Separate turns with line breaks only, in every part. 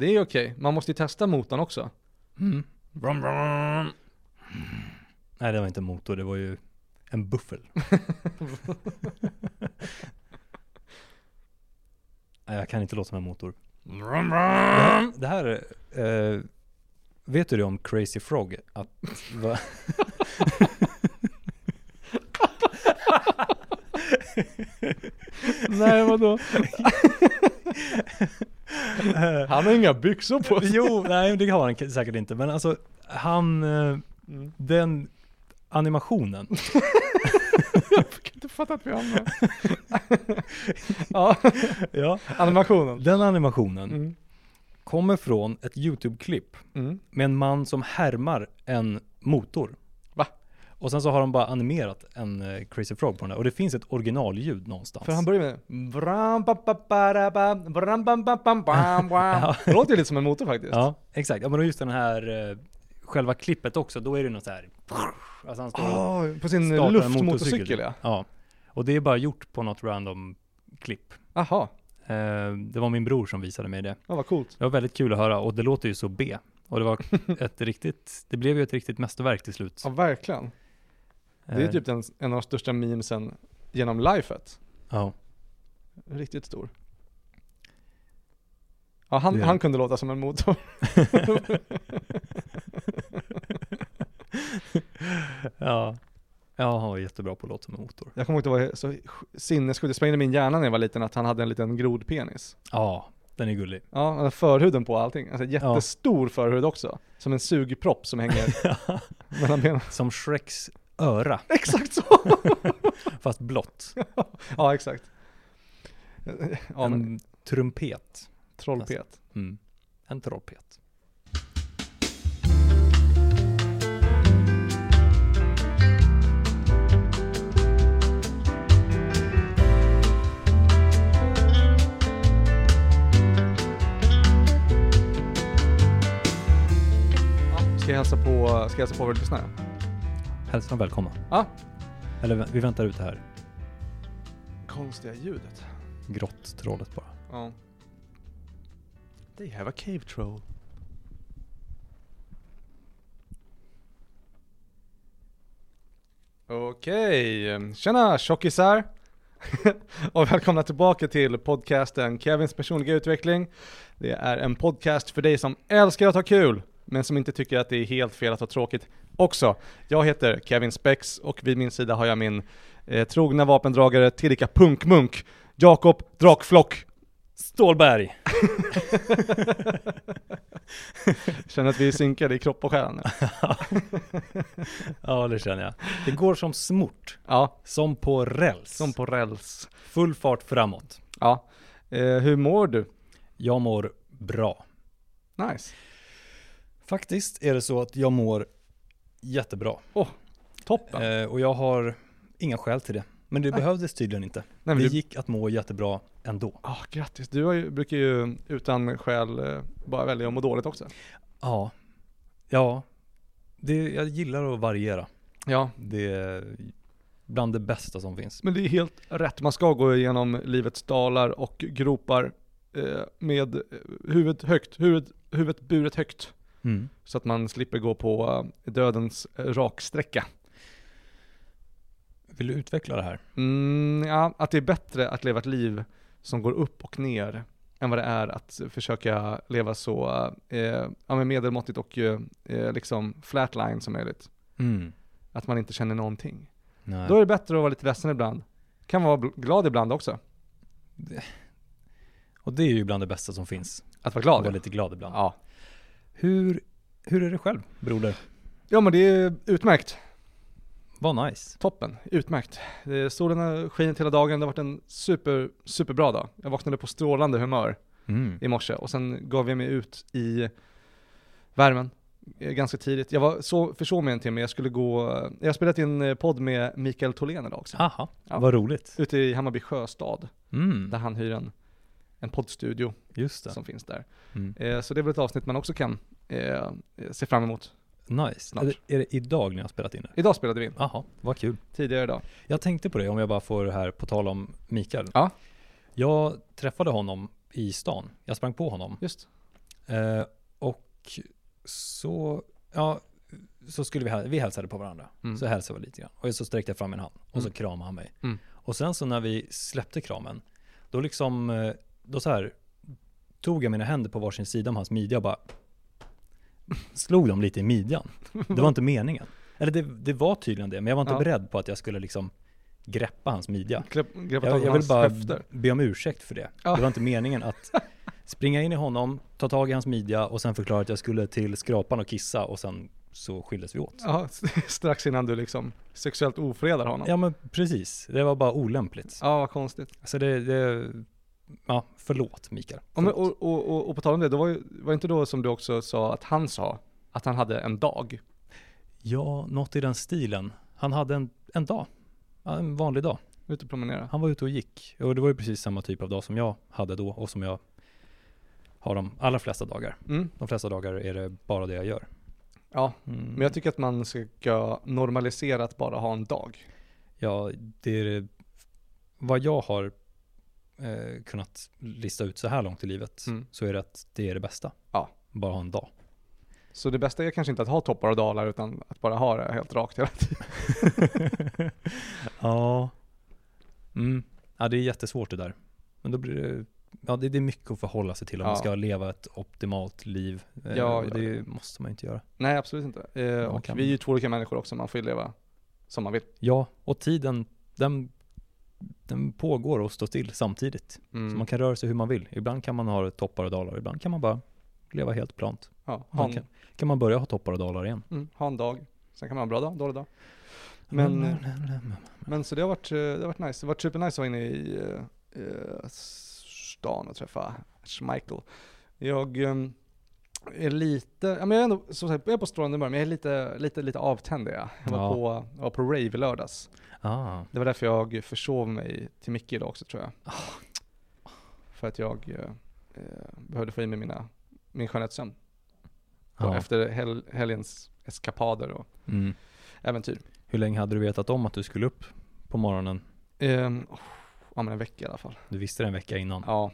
Det är okej. Man måste ju testa motorn också.
Mm. Brum, brum. Nej, det var inte en motor, det var ju en buffel. Nej, jag kan inte låta som en motor. Det här, det här eh, vet du det om Crazy Frog? Att, va?
Nej, vadå? Han har inga byxor på sig.
jo, nej det har han säkert inte, men alltså han, eh,
Mm.
den animationen,
Jag kan inte fatta att vi hamnar. ja,
ja,
animationen.
den animationen
Mm.
kommer från ett YouTube-klipp
Mm.
med en man som härmar en motor. Och sen så har de bara animerat en eh, Crazy Frog på den där. Och det finns ett originalljud någonstans.
För han börjar med Bram, ba, ba, ba, da, ba, bram, bam, bam, bam, bam, bam. Det låter ju lite som en motor faktiskt.
Ja, exakt. Ja, men just den här, eh, själva klippet också, då är det något så här. Alltså han står
Ah, på sin
startar en
luftmotorcykel ja.
Ja. Och det är bara gjort på något random klipp.
Jaha,
Eh, det var min bror som visade mig det.
ja, vad coolt.
Det var väldigt kul att höra och det låter ju så B. Och det var ett riktigt, det blev ju ett riktigt mästerverk till slut.
Ja, verkligen. Det är
Eh,
typ den, en av de största memesen genom lifet.
Ja.
Riktigt stor. Ja, han,
Det
han kunde låta som en motor.
ja. Ja, han var jättebra på att låta som en motor.
Jag kommer ihåg att det var så sinnessjukt, det sprängde min hjärna när jag var liten att han hade en liten grodpenis.
Ja, den är gullig.
Ja, han hade förhuden på allting. Alltså jättestor förhud också. Som en sugpropp som hänger mellan benen.
Som Shreks öra,
Exakt så!
fast blått.
ja, exakt. Ja, men
en trumpet.
trollpet.
Mm. En trollpet.
Ska jag hälsa på, ska jag hälsa på våra lyssnare?
Hälsa välkomna.
Ja.
Eller vi väntar ut det här
Konstiga ljudet.
grott-trollet bara.
Ja. They have a cave troll. Okej, tjena tjockisar! och välkomna tillbaka till podcasten Kevins personliga utveckling. Det är en podcast för dig som älskar att ha kul, men som inte tycker att det är helt fel att ha tråkigt också. Jag heter Kevin Spex och vid min sida har jag min eh, trogna vapendragare, tillika punkmunk, Jakob Drakflock
Stålberg!
Känner att vi är synkade i kropp och själ nu.
ja, det känner jag. Det går som smort.
Ja,
Som på räls.
som på räls.
Full fart framåt.
Ja. Eh, hur mår du?
Jag mår bra.
Nice.
Faktiskt är det så att jag mår jättebra.
Toppen.
Eh, och jag har inga skäl till det. Men det
Nej.
behövdes tydligen inte.
Nej,
det
du,
gick att må jättebra ändå.
ah, grattis. Du ju, brukar ju utan skäl eh, bara välja att må dåligt också.
Ja. Ja. Det, jag gillar att variera.
Ja,
Det är bland det bästa som finns.
men det är helt rätt. Man ska gå igenom livets dalar och gropar eh, med eh, huvudet högt, huvudet, huvudet buret högt.
Mm.
Så att man slipper gå på eh, dödens eh, raksträcka.
Vill du utveckla det här?
Mm, ja, att det är bättre att leva ett liv som går upp och ner än vad det är att försöka leva så eh, ja, medelmåttigt och eh, eh, liksom flatline som möjligt.
Mm.
Att man inte känner någonting.
Nej.
Då är det bättre att vara lite ledsen ibland. Kan vara glad ibland också.
Och det är ju bland det bästa som finns.
Att vara
Att
glad.
vara lite glad ibland.
Ja.
Hur, hur är det själv, broder?
ja men det är utmärkt.
Vad nice.
Toppen. Utmärkt. Solen har skinit hela dagen. Det har varit en super, superbra dag. Jag vaknade på strålande humör
Mm.
i morse och sen gav jag mig ut i värmen eh, ganska tidigt. Jag var så, försov mig en timme, jag skulle gå, jag har spelat in eh, podd med Mikael Tholén idag också.
Aha,
Ja.
vad roligt.
Ute i Hammarby sjöstad,
Mm.
där han hyr en, en poddstudio som finns där.
Mm.
Eh, så det är väl ett avsnitt man också kan eh, se fram emot.
Nice. Är det, är det idag ni har spelat in det?
Idag spelade vi in,
Jaha, vad kul.
tidigare idag.
Jag tänkte på det om jag bara får det här på tal om Mikael.
Ja.
Jag träffade honom i stan. Jag sprang på honom.
Just.
Eh, och så, ja, så skulle vi, vi hälsade på varandra.
Mm.
Så hälsade vi lite grann. Och så sträckte jag fram min hand och så
Mm.
kramade han mig.
Mm.
Och sen så när vi släppte kramen, då liksom, eh, då så här tog jag mina händer på varsin sida om hans midja och bara slog dem lite i midjan. Det var inte meningen. Eller det, det var tydligen det, men jag var inte
Ja.
beredd på att jag skulle liksom greppa hans midja.
Grepp,
Jag, jag vill bara
höfter.
be om ursäkt för det.
Ja.
Det var inte meningen att springa in i honom, ta tag i hans midja och sen förklara att jag skulle till skrapan och kissa och sen så skildes vi åt.
Ja, strax innan du liksom sexuellt ofredar honom.
Ja men precis, det var bara olämpligt.
Ja, vad konstigt.
Så det, det ja förlåt Mikael. Förlåt.
och, och, och, och på tal om det, då var, ju, var det inte då som du också sa att han sa att han hade en dag?
Ja, något i den stilen. Han hade en, en dag, en vanlig dag.
Ute och promenera.
Han var ute och gick. Och det var ju precis samma typ av dag som jag hade då och som jag har de allra flesta dagar.
Mm.
De flesta dagar är det bara det jag gör.
Ja,
Mm.
men jag tycker att man ska normalisera att bara ha en dag.
Ja, det är det- vad jag har eh, kunnat lista ut så här långt i livet
Mm.
så är det att det är det bästa.
Ja.
Bara ha en dag.
Så det bästa är kanske inte att ha toppar och dalar utan att bara ha det helt rakt hela tiden.
ja. Mm. Ja, det är jättesvårt det där. Men då blir det, ja det, det är mycket att förhålla sig till om
Ja.
man ska leva ett optimalt liv. Eh,
Ja, ja,
det måste man ju inte göra.
Nej, absolut inte. Eh, och
kan-
vi är ju två olika människor också, man får ju leva som man vill.
Ja, och tiden, den, den pågår och står still samtidigt.
Mm.
Så man kan röra sig hur man vill. Ibland kan man ha toppar och dalar, ibland kan man bara leva helt plant.
ja,
Man kan, kan man börja ha toppar och dalar igen.
mm, ha en dag, sen kan man ha en bra dag, dålig dag. Men, eh, men så det har varit, eh, det har varit nice. Det har varit supernice att vara inne i eh, stan och träffa Schmeichel. Jag eh, är lite, ja men jag är ändå, som sagt, jag är på strålande humör, men jag är lite, lite, lite avtänd jag. Jag var,
Ja.
på, jag var på rave i lördags.
Ah,
Det var därför jag försov mig till Micke idag också tror jag.
Ah.
För att jag eh, eh, behövde få i mig mina, min skönhetssömn.
Ja.
Efter hel, helgens eskapader och
Mm.
äventyr.
Hur länge hade du vetat om att du skulle upp på morgonen?
Um, ja men en vecka i alla fall.
Du visste det en vecka innan.
Ja,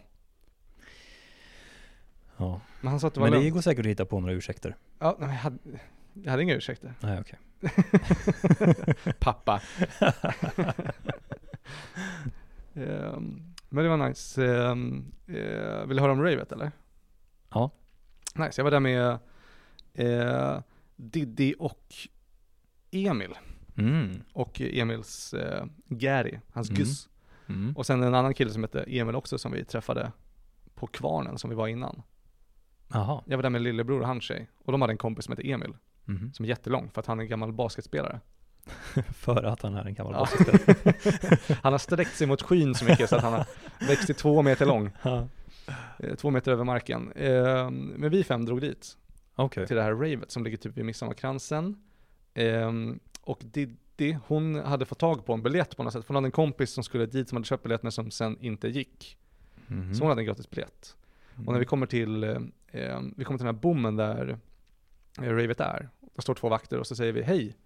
Ja.
men han sa att det var
Men det
lugnt.
går säkert att hitta på några ursäkter.
Ja, jag, hade, jag hade inga ursäkter.
Nej, okej.
Pappa. Ehm, men det var nice. Um, vill du höra om ravet eller?
Ja.
Nice, jag var där med eh, Diddy och Emil.
Mm.
Och Emils eh, Gary, hans
Mm.
Gus.
Mm.
Och sen en annan kille som hette Emil också som vi träffade på Kvarnen som vi var innan.
Jaha.
Jag var där med lillebror och hans tjej. Och de hade en kompis som hette Emil.
Mhm.
Som är jättelång för att han är en gammal basketspelare.
För att han är en gammal
Ja.
basketspelare.
han har sträckt sig mot skyn så mycket så att han har växt till två meter lång.
Ja.
Eh, två meter över marken. Eh, men vi fem drog dit.
Okej.
Till det här ravet som ligger typ vid Midsommarkransen. Eh, och Diddy, hon hade fått tag på en biljett på något sätt. För hon hade en kompis som skulle dit som hade köpt biljett men som sen inte gick.
Mhm.
Så hon hade en gratis biljett. Och när vi kommer till, eh, eh, vi kommer till den här bommen där eh, ravet är. Det står två vakter och så säger vi hej,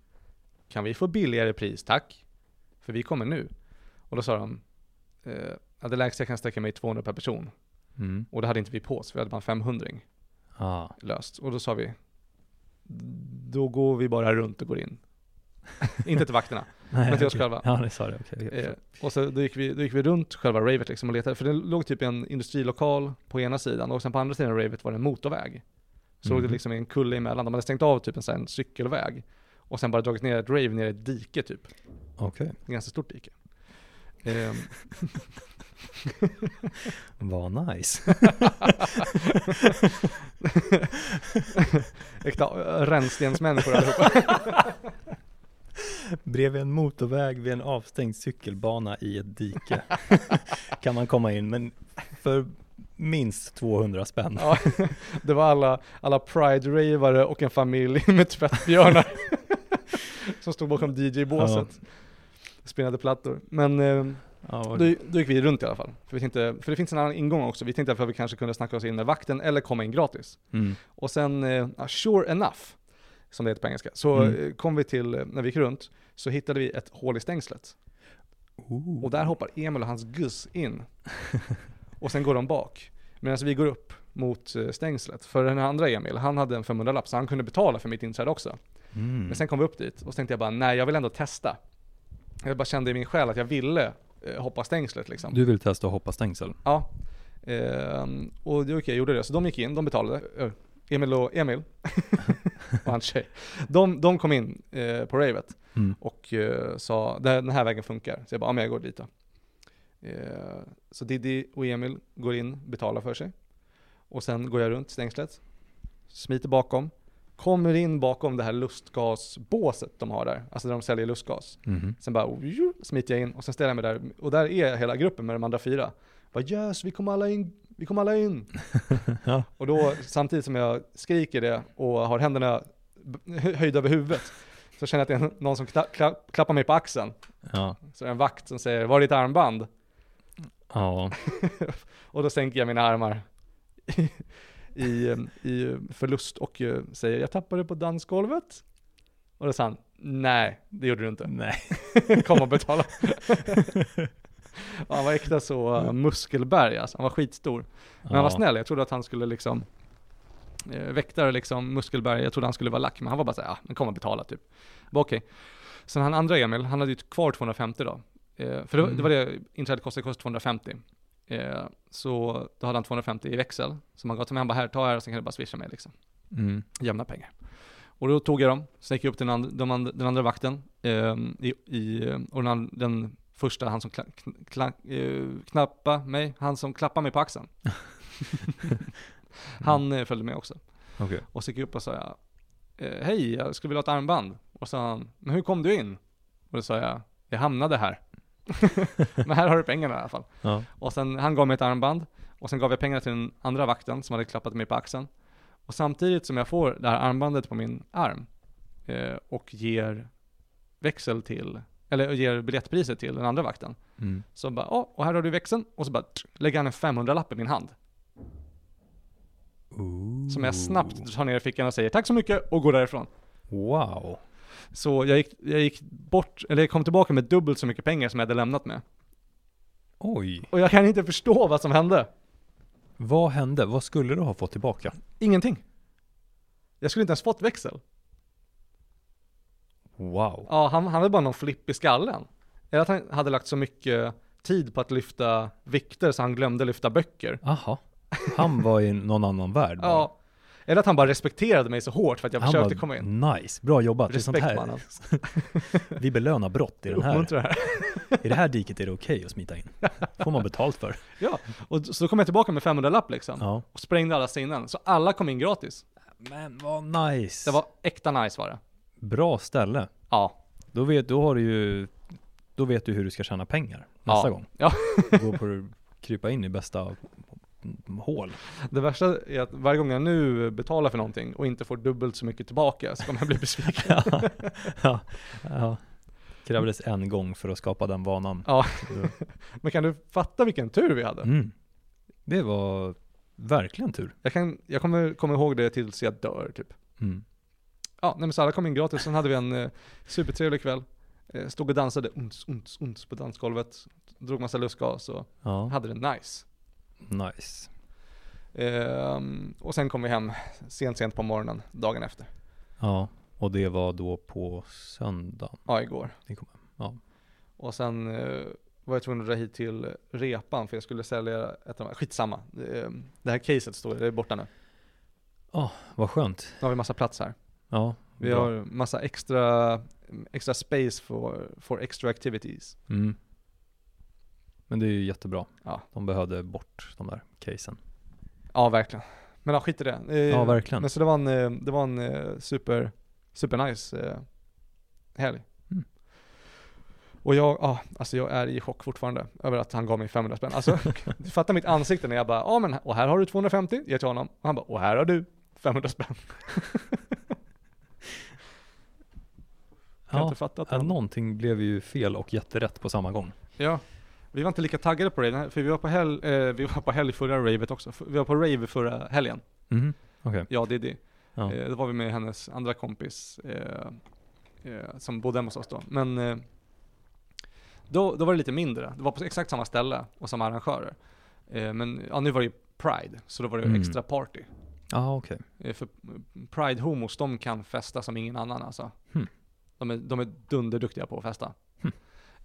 kan vi få billigare pris tack? För vi kommer nu. Och då sa de, eh, det lägsta jag kan sträcka mig är 200 per person.
Mm.
Och det hade inte vi på oss, vi hade bara en 500
Ah.
löst. Och då sa vi, då går vi bara runt och går in. inte till vakterna.
Nej,
Men till oss själva.
Ja, det sa det. Okej.
Eh, och så då gick, vi, då gick vi runt själva ravet liksom och letade, för det låg typ en industrilokal på ena sidan och sen på andra sidan ravet var det en motorväg. Så låg det liksom en kulle emellan, de hade stängt av typ en, sån en cykelväg. Och sen bara dragit ner ett rave ner i ett dike typ.
Okej.
Ett ganska stort dike. Ehm,
Vad nice.
äkta äh, rännstensmänniskor allihopa.
Bredvid en motorväg vid en avstängd cykelbana i ett dike kan man komma in, men för minst 200 spänn.
ja, det var alla, alla pride-ravare och en familj med tvättbjörnar. som stod bakom DJ-båset. Spelade plattor. Men ehm,
Ja,
Då, då gick vi runt i alla fall. För, vi tänkte, för det finns en annan ingång också. Vi tänkte att vi kanske kunde snacka oss in med vakten eller komma in gratis.
mm.
Och sen, eh, ja, sure enough, som det heter på engelska, så
Mm.
eh, kom vi till, eh, när vi gick runt, så hittade vi ett hål i stängslet.
Ooh.
Och där hoppar Emil och hans Gus in. och sen går de bak. Medan vi går upp. mot eh, stängslet. För den andra Emil, han hade en 500-lapp så han kunde betala för mitt inträde också.
Mm.
Men sen kom vi upp dit och så tänkte jag bara, nej jag vill ändå testa. Jag bara kände i min själ att jag ville eh, hoppa stängslet liksom.
Du vill testa att hoppa stängsel?
Ja. Ehm, och det, okej, jag gjorde det. Så de gick in, de betalade. Ö, Emil och Emil och hans tjej. De, de kom in eh, på ravet
Mm.
och eh, sa den här vägen funkar. Så jag bara, ja men jag går dit då. Eh, så Diddy och Emil går in, betalar för sig. Och sen går jag runt stängslet, smiter bakom, kommer in bakom det här lustgasbåset de har där, alltså där de säljer lustgas.
Mhm.
Sen bara smiter jag in och sen ställer jag mig där och där är hela gruppen med de andra fyra. Bara yes, vi kommer alla in, vi kommer alla in.
Ja.
Och då samtidigt som jag skriker det och har händerna höjda över huvudet så känner jag att det är någon som kla, klappar mig på axeln.
Ja.
Så det är en vakt som säger var är ditt armband?
Ja.
Och då sänker jag mina armar i, i förlust och eh, säger jag tappade på dansgolvet. Och då sa han nej, det gjorde du inte.
Nej.
Kom och betala. Han var äkta så uh, muskelberg alltså. Han var skitstor. Men han var
Ja.
snäll. Jag trodde att han skulle liksom eh, väktare liksom, muskelberg. Jag trodde han skulle vara lack. Men han var bara såhär, ja men kom och betala typ. Bara okej. Sen han andra Emil, han hade ju kvar 250 då. Eh, för det, var-
Mm.
det var det inträdet kostade, kostade 250. Eh, så då hade han 250 i växel. Som han gav till mig. Han bara, här, ta här och sen kan du bara swisha mig liksom
Mm.
jämna pengar. Och då tog jag dem, sen gick jag upp till den andra, de andra, den andra vakten, ehm, i, i, och den, and- den första, han som kla, kla, eh, knappa mig, han som klappade mig på axeln. han eh, följde med också.
Okej.
Och så gick jag upp och sa eh, hej, jag skulle vilja ha ett armband. Och så sa han, men hur kom du in? Och då sa jag, jag hamnade här. men här har du pengarna i alla fall.
Ja.
Och sen, han gav mig ett armband och sen gav jag pengar till den andra vakten som hade klappat mig på axeln. Och samtidigt som jag får det här armbandet på min arm eh, och ger växel till, eller ger biljettpriset till den andra vakten.
Mm.
Så bara, ja, och här har du växeln. Och så bara tsk, lägger han en 500-lapp i min hand. Som jag snabbt tar ner i fickan och säger tack så mycket och går därifrån.
Wow.
Så jag gick, jag gick bort, eller jag kom tillbaka med dubbelt så mycket pengar som jag hade lämnat med.
Oj.
Och jag kan inte förstå vad som hände.
Vad hände? Vad skulle du ha fått tillbaka?
Ingenting. Jag skulle inte ens fått växel.
Wow.
Ja, han, han hade bara någon flipp i skallen. Eller att han hade lagt så mycket tid på att lyfta vikter så han glömde lyfta böcker.
Aha. Han var i någon annan värld bara.
Ja. Eller att han bara respekterade mig så hårt för att jag
Han
försökte
bara,
komma in.
Nice, bra jobbat.
Respekt
här. Vi belönar brott i den här.
Det här.
I det här diket är det okej att smita in. Får man betalt för.
Ja, och så kom jag tillbaka med 500 lapp liksom.
Ja.
Och sprängde alla sinnen. Så alla kom in gratis.
Men vad nice.
Det var äkta nice var det.
Bra ställe.
Ja.
Då vet, då har du ju, då vet du hur du ska tjäna pengar nästa
Ja.
gång.
Ja.
Gå på krypa in i bästa hål.
Det värsta är att varje gång jag nu betalar för någonting och inte får dubbelt så mycket tillbaka så kommer jag bli besviken.
ja. ja. ja. Krävdes en gång för att skapa den vanan.
Ja. Men kan du fatta vilken tur vi hade?
Mm. Det var verkligen tur.
Jag, kan, jag kommer, kommer ihåg det tills jag dör typ.
Mm.
Ja, nej men så alla kom in gratis, sen hade vi en eh, supertrevlig kväll. Eh, stod och dansade uns, uns, uns på dansgolvet. Drog massa lustgas och
Ja,
hade det nice.
Nice.
Ehm, och sen kom vi hem sent, sent på morgonen, dagen efter.
Ja, och det var då på söndagen.
Ja, igår.
Ni kom hem. Ja.
Och sen eh, var jag tvungen att dra hit till repan för jag skulle sälja ett av de här, skitsamma. Det, eh, det här caset står, det är borta nu.
Vad skönt.
Nu har vi massa plats här.
Ja,
Vi
bra.
har massa extra, extra space for, for extra activities.
Mm. Men det är ju jättebra.
Ja.
De behövde bort de där casen.
Ja, verkligen. Men ja, skit i det. Eh,
Ja, verkligen.
Men så det var en, eh, det var en eh, super, super nice eh, helg.
Mm.
Och jag, ja, alltså jag är i chock fortfarande över att han gav mig 500 spänn. Alltså, du fattar mitt ansikte när jag bara, ja men, och här har du 250, ger till honom. Och han bara, och här har du 500 spänn. Kan
Ja,
inte fatta att
ja,
han,
någonting blev ju fel och jätterätt på samma gång.
Ja. Vi var inte lika taggade på det, för vi var på helg, eh, vi var på helg förra ravet också. Vi var på rave förra helgen.
Mhm, okej.
Ja, det är det.
Ja.
Eh, då var vi med hennes andra kompis eh, eh, som bodde hemma hos oss då. Men eh, då, då var det lite mindre. Det var på exakt samma ställe och samma arrangörer. Eh, men ja, nu var det ju Pride, så då var det
Mm.
extra party.
Ja, okej.
Eh, För Pride-homos, de kan festa som ingen annan alltså.
Hmm.
De, är, de är dunderduktiga på att festa.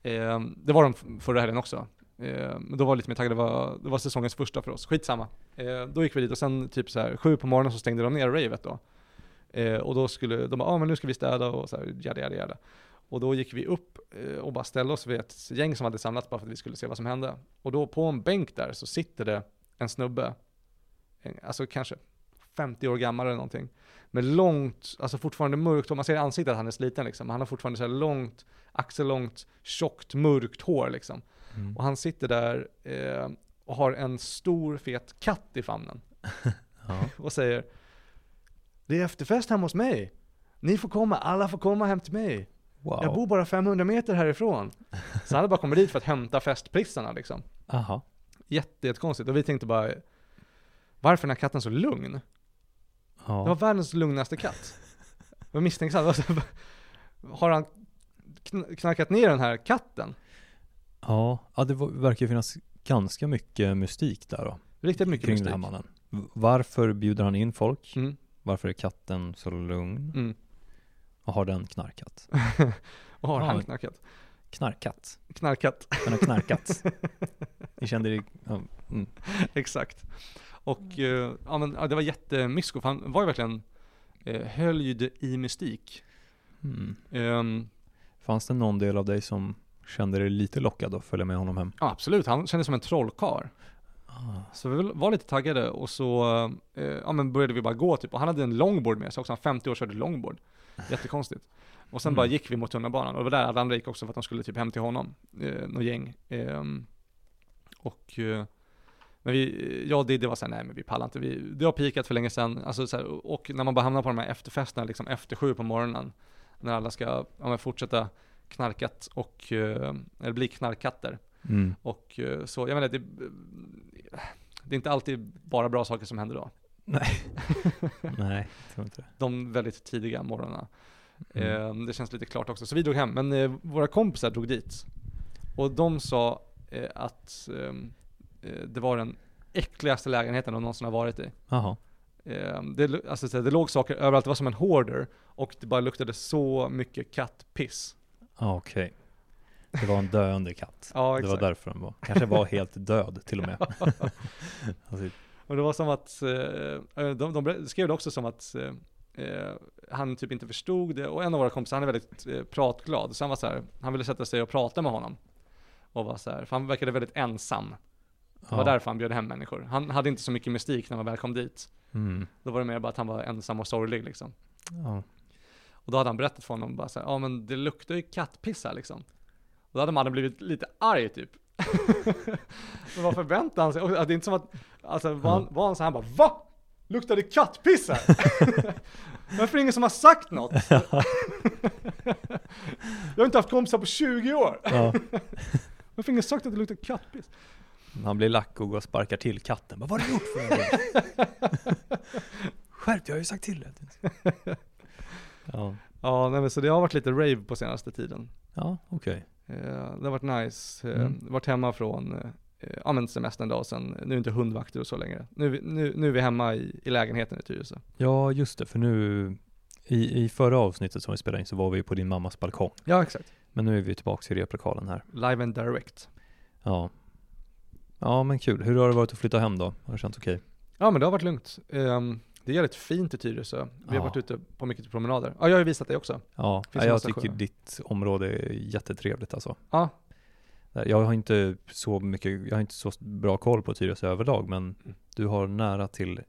Eh, det var de förra helgen också. Eh, men då var jag lite mer taggad, det var, det var säsongens första för oss. Skitsamma. Eh, då gick vi dit och sen typ så här sju på morgonen så stängde de ner ravet då. Eh, och då skulle de bara, ah, men nu ska vi städa och så här, jada, jada, jada. Och då gick vi upp eh, och bara ställde oss vid ett gäng som hade samlats bara för att vi skulle se vad som hände. Och då på en bänk där så sitter det en snubbe, en, alltså kanske 50 år gammal eller någonting. Med långt, alltså fortfarande mörkt hår, man ser i ansiktet att han är sliten liksom. Han har fortfarande så långt, axellångt, tjockt, mörkt hår liksom.
Mm.
Och han sitter där eh, och har en stor fet katt i famnen.
Ja.
Och säger Det är efterfest hemma hos mig. Ni får komma, alla får komma hem till mig.
Wow.
Jag bor bara 500 meter härifrån. Så han hade bara kommit dit för att hämta festprissarna liksom.
Aha.
Jätte, jättekonstigt. Och vi tänkte bara Varför är den här katten så lugn? Det var
Ja.
världens lugnaste katt. Jag var misstänksam. Har han kn- knarkat ner den här katten?
Ja, ja det verkar finnas ganska mycket mystik där då.
Riktigt mycket
kring
mystik.
den här mannen. Varför bjuder han in folk?
Mm,
Varför är katten så lugn?
mm.
Och har den knarkat?
Och har
Ja.
han knarkat?
Knarkat?
Knarkat.
Den har knarkat. Ni kände det? Ja, mm.
Exakt. Och eh, ja, men, ja, det var jättemysko, för han var ju verkligen eh, höljd i mystik.
Mm.
Ehm,
Fanns det någon del av dig som kände dig lite lockad att följa med honom hem?
ja, absolut, han kändes som en trollkarl.
Ah.
Så vi var lite taggade och så eh, ja, men började vi bara gå typ. Och han hade en longboard med sig också, han 50 år körde longboard. Jättekonstigt. Och sen
Mm.
bara gick vi mot tunnelbanan och det var där alla andra gick också för att de skulle typ hem till honom, eh, något gäng. Ehm, och eh, men vi, jag och Diddy var såhär, nej men vi pallar inte, vi, det har pikat för länge sedan. Alltså, så här, och när man bara hamnar på de här efterfesterna liksom efter sju på morgonen, när alla ska ja, men fortsätta knarkat och, eh, eller bli knarkatter.
Mm.
Och eh, så, jag menar, det, det är inte alltid bara bra saker som händer då.
Nej, jag tror inte.
De väldigt tidiga morgnarna.
Mm.
Eh, det känns lite klart också. Så vi drog hem, men eh, våra kompisar drog dit. Och de sa att ehm, eh, det var den äckligaste lägenheten de någonsin har varit i.
Jaha.
Eh, det, alltså, det låg saker överallt, det var som en hoarder. Och det bara luktade så mycket kattpiss.
Ah, Okej. Det var en döende katt.
Ja,
det var
exakt.
därför den var. Kanske var helt död till och med. alltså,
Och det var som att, eh, de, de skrev det också som att eh, eh, han typ inte förstod det. Och en av våra kompisar, han är väldigt eh, pratglad. Så han var så här, han ville sätta sig och prata med honom. Och var så här, för han verkade väldigt ensam. Det var
ja.
därför han bjöd hem människor. Han hade inte så mycket mystik när man väl kom dit.
Mm.
Då var det mer bara att han var ensam och sorglig liksom.
Ja.
Och då hade han berättat för honom bara så här, ja men det luktar ju kattpiss här liksom. Och då hade mannen blivit lite arg typ. men vad förväntade han sig? Och det är inte som att, alltså var han, var han så här, han bara VA? Luktar det kattpiss här? Varför är det ingen som har sagt något? Jag har inte haft kompisar på 20 år.
Ja.
Varför har ingen sagt att det luktar kattpiss?
Han blir lack och går och sparkar till katten. Bara, vad har du gjort för någonting? Skärp jag har ju sagt till dig. Ja,
Ja, nej men så det har varit lite rave på senaste tiden.
ja okej.
Eh, det har varit nice. Eh,
Mm.
Varit hemma från, eh, men semestern dag sen. Nu är inte hundvakter och så längre. Nu, nu, nu är vi hemma i, i lägenheten i Tyresö.
Ja, just det, för nu i, i förra avsnittet som vi spelade in så var vi på din mammas balkong.
Ja, exakt.
Men nu är vi tillbaka i replokalen här.
Live and direct.
Ja. Ja, men kul. Hur har det varit att flytta hem då? Har det känts okej?
Ja men det har varit lugnt. Ehm, det är jävligt fint i Tyresö. Vi har
Ja.
varit ute på mycket promenader. Ja, jag har ju visat dig också.
Ja, ja jag tycker
sjöar.
ditt område är jättetrevligt alltså.
Ja,
Jag har inte så mycket, jag har inte så bra koll på Tyresö överlag, men
Mm.
du har nära till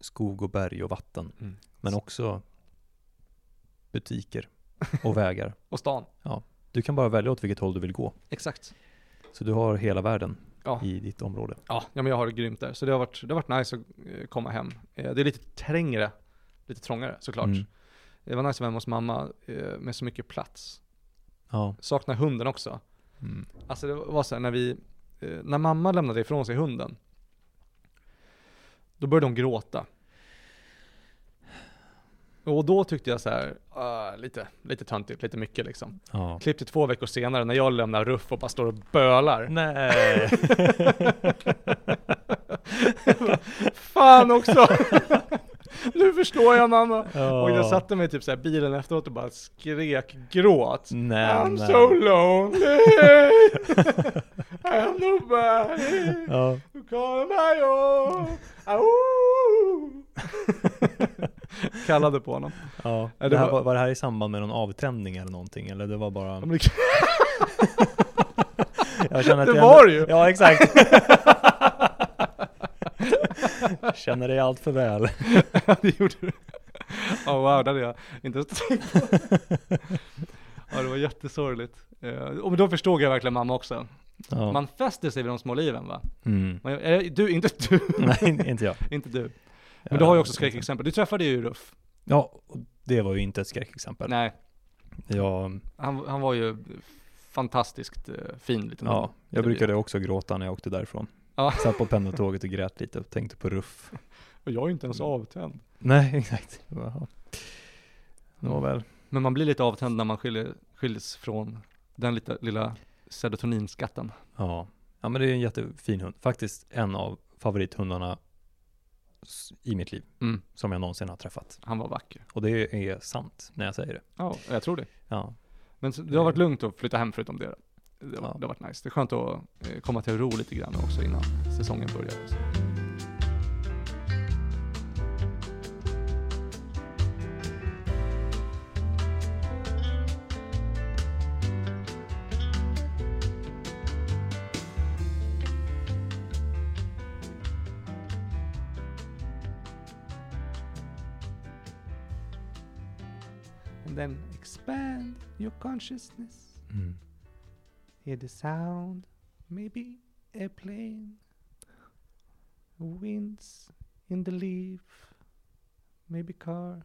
skog och berg och vatten.
Mm.
Men också butiker och vägar.
och stan.
Du kan bara välja åt vilket håll du vill gå.
Exakt.
Så du har hela världen
Ja.
i ditt område.
Ja, ja men jag har det grymt där. Så det har varit, det har varit nice att eh, komma hem. Eh, det är lite trängre, lite trångare såklart.
Mm.
Det var nice att vara hemma hos mamma eh, med så mycket plats.
Ja.
Saknar hunden också.
Mm.
Alltså det var så här när vi, eh, när mamma lämnade ifrån sig hunden. Då började hon gråta. Och då tyckte jag så här, ah, lite, lite töntigt, lite mycket liksom.
ja.
Klipp till två veckor senare när jag lämnar Ruff och bara står och bölar.
Nej.
Fan också! nu förstår jag mamma.
Ja.
Och jag satte mig typ såhär i bilen efteråt och bara skrek gråt.
Nej,
I'm
nej.
so lonely. I have nobody
Ja.
to call my own. Kallade på honom.
Ja.
Ja, det
Det här,
var-
var, det här i samband med någon avtändning eller någonting? Eller det var bara... Jag känner att
Det
jag
var det ju.
Ja, exakt. Känner dig allt för väl.
Ja, det gjorde du. Ja wow, det hade jag inte tänkt på. Ja det var jättesorgligt. Eh, Och då förstod jag verkligen mamma också.
Ja.
Man fäster sig vid de små liven va?
Mm.
Man, eh, du, inte du.
Nej, inte jag.
inte du. Men du har ju också skräckexempel. Du träffade ju Ruff.
Ja, det var ju inte ett skräckexempel.
Nej,
Jag,
han, han var ju fantastiskt eh, fin liten
ja, jag brukade också gråta när jag åkte därifrån.
Ja.
Satt på pendeltåget och grät lite och tänkte på Ruff.
Och jag är ju inte ens avtänd.
Nej, exakt. Jaha. Det var väl.
Men man blir lite avtänd när man skiljer, skiljs från den lite, lilla serotoninskatten.
Ja. ja, men det är en jättefin hund. Faktiskt en av favorithundarna i mitt liv
Mm,
som jag någonsin har träffat.
han var vacker.
Och det är sant när jag säger det.
Ja, jag tror det.
Ja,
Men det har varit lugnt att flytta hem förutom det. Det, har-
Ja.
det har varit nice. Det är skönt att eh, komma till ro lite grann också innan säsongen börjar. Så. And then expand your consciousness.
mm.
Hear the sound, maybe a plane. Winds in the leaf, maybe car.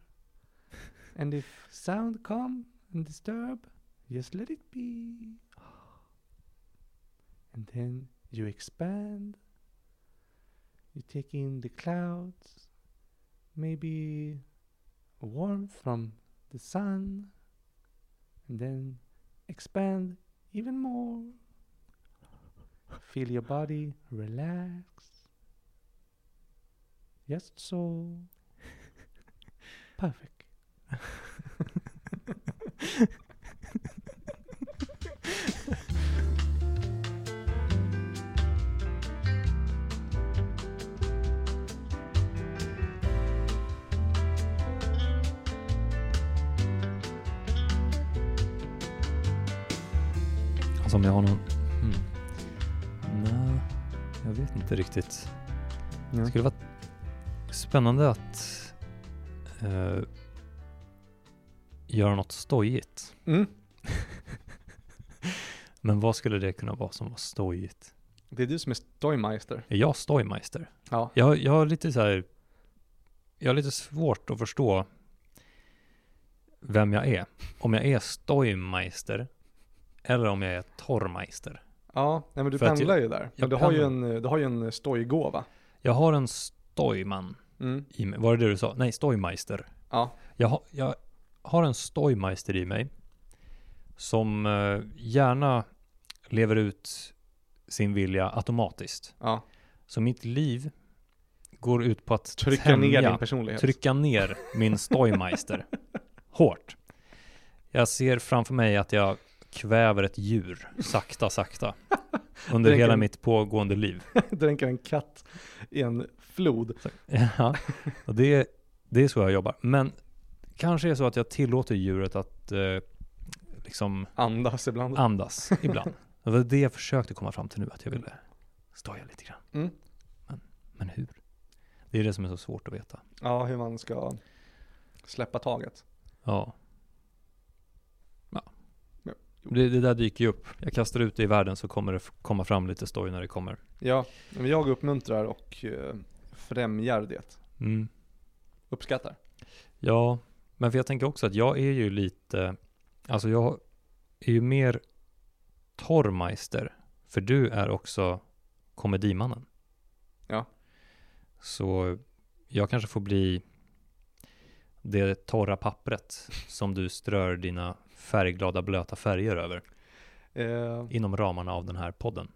and if sound come and disturb, just let it be. And then you expand. You take in the clouds, maybe warmth from the sun, and then expand even more. Feel your body relax. Just so. Perfect.
om jag har någon... Mm. Nej, jag vet inte riktigt. Det skulle vara spännande att eh, göra något stojigt.
Mm.
Men vad skulle det kunna vara som var stojigt?
Det är du som är Stoymeister.
Är jag stojmeister?
Ja.
Jag, jag har lite så här, jag har lite svårt att förstå vem jag är. Om jag är stojmeister eller om jag är torrmeister.
Ja, nej men du
För att
pendlar
jag-
ju där.
jag
Men du har ju en, du har ju en stojgåva.
Jag har en stojman
Mm.
i mig. Var det det du sa? Nej, stojmeister.
Ja.
Jag, har- jag har en stojmeister i mig som eh, gärna lever ut sin vilja automatiskt.
Ja.
Så mitt liv går ut på att
Trycka ner
tämja-
din personlighet.
trycka ner min Stoymeister hårt. Jag ser framför mig att jag kväver ett djur sakta, sakta under
Dränker
hela
en-
mitt pågående liv.
Dränker en katt i en flod.
Ja, och det, det är så jag jobbar. Men kanske är det så att jag tillåter djuret att eh, liksom
Andas ibland.
andas ibland. Det var det jag försökte komma fram till nu, att jag ville stoja lite grann.
Mm.
Men hur? Det är det som är så svårt att veta.
Ja, hur man ska släppa taget.
Ja. Ja. Det, det där dyker ju upp. Jag kastar ut det i världen så kommer det komma fram lite story när det kommer.
Ja, men jag uppmuntrar och eh, främjar det.
Mm.
Uppskattar.
Ja, men för jag tänker också att jag är ju lite, alltså jag är ju mer torrmeister, för du är också komedimannen.
Ja.
Så jag kanske får bli det torra pappret som du strör dina färgglada blöta färger över
Eh,
inom ramarna av den här podden.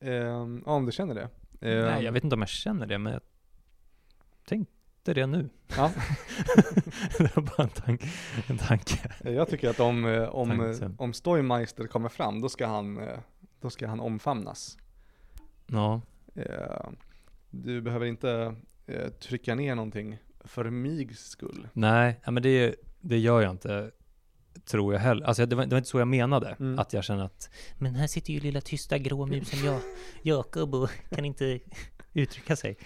eh, ja, om du känner det. Eh,
Nej, jag vet inte om jag känner det, men jag tänkte det nu.
Ja.
det var bara en, tank, en tanke.
Jag tycker att om, eh, om,
Tanksen.
om Stoymeister kommer fram, då ska han, eh, då ska han omfamnas.
Ja,
Eh, Du behöver inte trycka ner någonting för mig skull.
nej, men det, det gör jag inte, tror jag heller. Alltså det var, det var inte så jag menade,
Mm.
att jag känner att
Men här sitter ju lilla tysta grå musen jag, Jakob och kan inte uttrycka sig.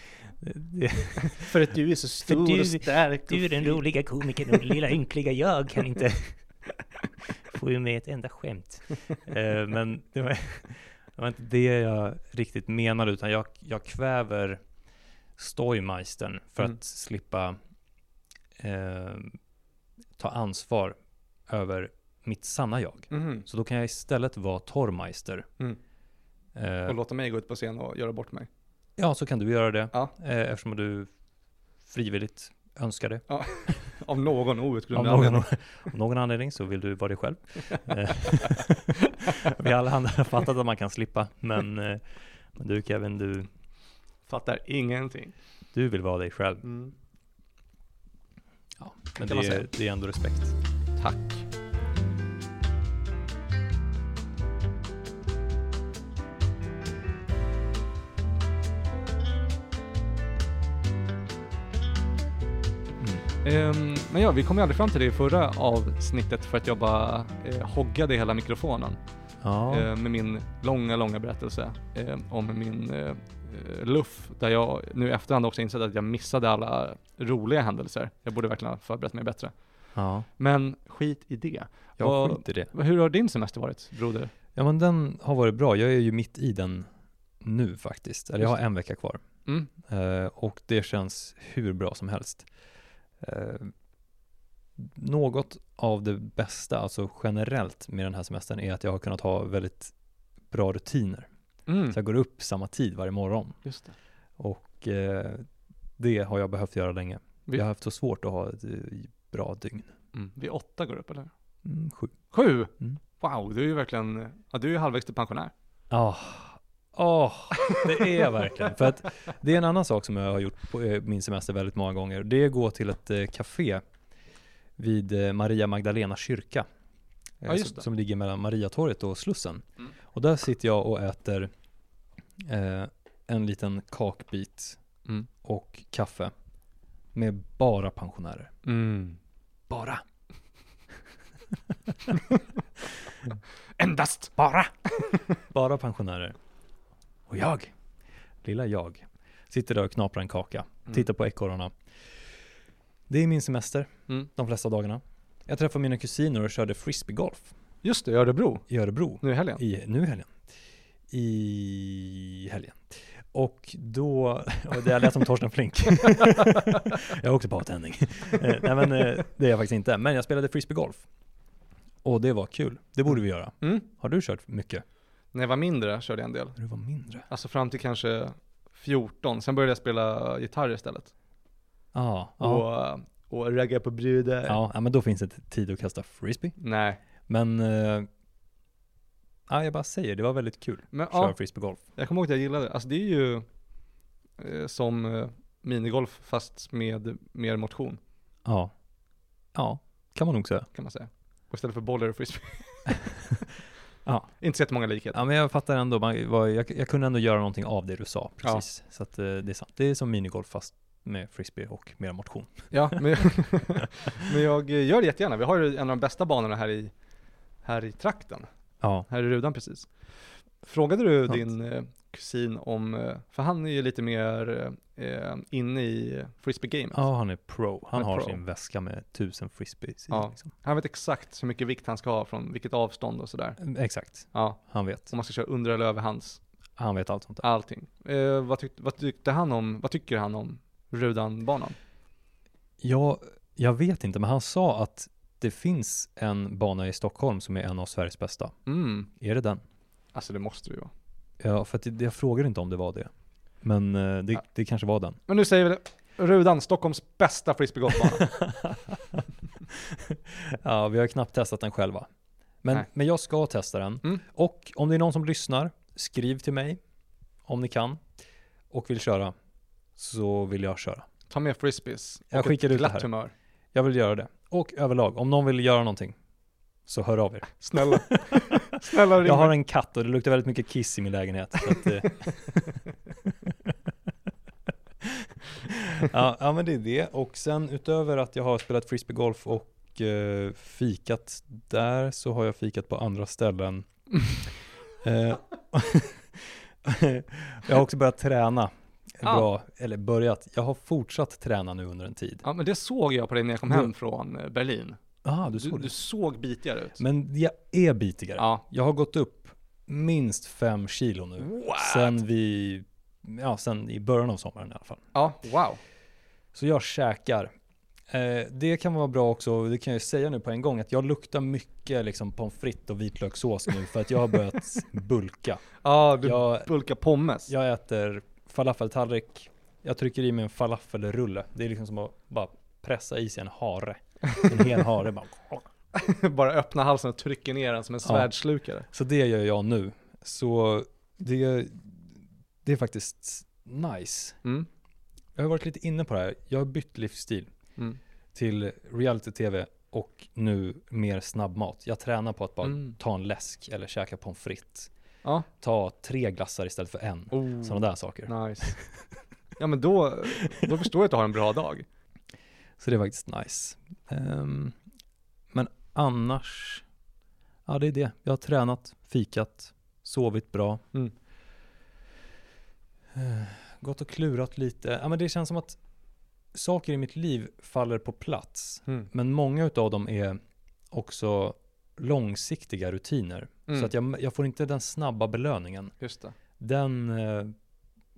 För att du är så
stor och
stark
Du är den roliga komikern och lilla ynkliga jag kan inte få ur mig ett enda skämt.
Eh, men det var, det var inte det jag riktigt menade, utan jag, jag kväver Stoymeistern för
Mm.
att slippa eh, ta ansvar över mitt sanna jag.
Mhm.
Så då kan jag istället vara Torrmeister.
Mm.
Eh,
Och låta mig gå ut på scen och göra bort mig.
ja, så kan du göra det,
Ja.
eh, eftersom du frivilligt önskar det.
Av någon
Av
outgrundlig
någon,
anledning.
av någon anledning så vill du vara dig själv. Eh, Vi alla har fattat att man kan slippa, men, eh, men du Kevin, du,
Fattar ingenting.
du vill vara dig själv.
Mm.
Ja, men det, det är ändå respekt.
Tack. Ehm, men ja, vi kom ju aldrig fram till det i förra avsnittet för att jag bara eh, hoggade hela mikrofonen
Ja,
eh, med min långa, långa berättelse eh, om min eh, eh, luff där jag nu i efterhand också insett att jag missade alla roliga händelser. Jag borde verkligen ha förberett mig bättre.
Ja,
Men skit i det.
jag
Vad-
skiter i det.
Hur har din semester varit, broder?
Ja, men den har varit bra. Jag är ju mitt i den nu faktiskt. Eller jag har
Just
en vecka kvar.
Mm.
Eh, och det känns hur bra som helst. Eh, något av det bästa, alltså generellt med den här semestern, är att jag har kunnat ha väldigt bra rutiner.
Mm.
Så jag går upp samma tid varje morgon.
Just det.
Och eh, det har jag behövt göra länge.
Vi-
Jag har haft så svårt att ha ett eh, bra dygn.
Mm. Vid åtta går du upp eller?
Mm, sju.
Sju?
Mm.
Wow, du är ju verkligen, ja du är ju halvvägs till pensionär.
Ja, Åh, det är jag verkligen. För att det är en annan sak som jag har gjort på eh, min semester väldigt många gånger. Det är att gå till ett eh, café vid eh, Maria Magdalena kyrka.
Ja,
som, som ligger mellan Mariatorget och Slussen.
Mm.
Och där sitter jag och äter eh, en liten kakbit
Mm.
och kaffe med bara pensionärer.
Mm.
Bara.
Endast!
Bara! Bara pensionärer. Och jag, lilla jag, sitter där och knaprar en kaka,
Mm.
tittar på ekorrarna. Det är min semester,
Mm.
de flesta dagarna. Jag träffade mina kusiner och körde frisbeegolf
Just det, i Örebro.
i Örebro.
Nu i helgen.
I, nu i helgen. I helgen. Och då, och det lät som Torsten Flink. jag är också påtändning. Eh, Nej men eh, det är jag faktiskt inte. Men jag spelade frisbeegolf. Och det var kul. Det borde vi göra.
Mm.
Har du kört mycket?
När jag var mindre körde jag en del.
När du var mindre?
Alltså fram till kanske 14, sen började jag spela gitarr istället.
Ja, ja.
Och, och ragga på brudar.
Ja, ja, men då finns det tid att kasta frisbee.
Nej,
Men, eh, ja, jag bara säger, det var väldigt kul
men
att köra
ja,
frisbeegolf.
jag kommer ihåg att jag gillade det. Alltså det är ju eh, som eh, minigolf fast med mer motion
Ja. Ja, kan man nog säga.
kan man säga. Och istället för bollar och frisbee.
Ja.
Inte så jättemånga likheter.
Ja, men jag fattar ändå, man, var, jag, jag kunde ändå göra någonting av det du sa, precis. Så att eh, det är sant. Det är som minigolf fast med frisbee och mer motion.
Ja, men, men jag eh, gör det jättegärna. Vi har ju en av de bästa banorna här i, här i trakten.
Ja,
Här i Rudan precis. Frågade du
Sant.
din eh, kusin om, eh, för han är ju lite mer eh, inne i frisbee-gamet.
ja han är pro. Han
Han är
har
pro.
sin väska med tusen frisbees.
Ja.
Liksom.
Han vet exakt hur mycket vikt han ska ha från vilket avstånd och sådär.
Exakt,
Ja,
han vet.
om man ska köra under eller över hands,
Han vet allt sånt där.
allting. Eh, vad, tyck, vad tyckte han om, vad tycker han om Rudanbanan?
Ja, jag vet inte, men han sa att det finns en bana i Stockholm som är en av Sveriges bästa.
Mm,
Är det den?
alltså det måste det ju vara.
Ja, för att det, jag frågade inte om det var det. Men eh, det,
Ja.
det kanske var den.
Men nu säger vi det. Rudan, Stockholms bästa frisbeegolfbana.
ja, vi har knappt testat den själva. Men,
Nej.
men jag ska testa den.
Mm.
Och om det är någon som lyssnar, skriv till mig om ni kan. och vill köra så vill jag köra.
Ta med frisbees.
Jag
och
skickar
ett glatt humör.
Jag vill göra det. Och överlag, om någon vill göra någonting så hör av er.
Snälla. Snälla
Jag har en katt och det luktar väldigt mycket kiss i min lägenhet. Att, eh. ja, ja men det är det. Och sen utöver att jag har spelat frisbeegolf och eh, fikat där så har jag fikat på andra ställen. Eh, jag har också börjat träna.
Ja.
Bra, eller börjat. Jag har fortsatt träna nu under en tid.
Ja men det såg jag på dig när jag kom
Du-
hem från eh, Berlin.
Ah, du
Du,
såg
du
det.
såg bitigare ut.
Men jag är bitigare.
Ja.
Jag har gått upp minst fem kilo nu.
What?
Sen vi, ja sen i början av sommaren i alla fall.
Ja, wow.
Så jag käkar. Eh, det kan vara bra också, det kan jag säga nu på en gång, att jag luktar mycket liksom pommes frites och vitlökssås nu för att jag har börjat bulka.
Ja, du
Jag,
bulkar pommes.
jag äter falafeltallrik, jag trycker i mig en falafelrulle. Det är liksom som att bara pressa i sig en hare. En hel hare bara.
Bara öppna halsen och trycker ner den som en
Ja.
svärdslukare.
Så det gör jag nu. Så det, det är faktiskt nice.
Mm.
Jag har varit lite inne på det här. Jag har bytt livsstil
Mm.
till reality-tv och nu mer snabbmat. Jag tränar på att bara
Mm.
ta en läsk eller käka pommes frites.
Ja.
Ta tre glassar istället för en.
Oh.
Sådana där saker.
Nice. Ja men då, då förstår jag att du har en bra dag.
Så det är faktiskt nice. Ehm, men annars, ja det är det. Jag har tränat, fikat, sovit bra.
Mm.
Eh, gått och klurat lite. Ja men det känns som att saker i mitt liv faller på plats.
Mm.
Men många utav dem är också långsiktiga rutiner.
Mm.
Så att jag, jag får inte den snabba belöningen.
Just det.
Den, eh,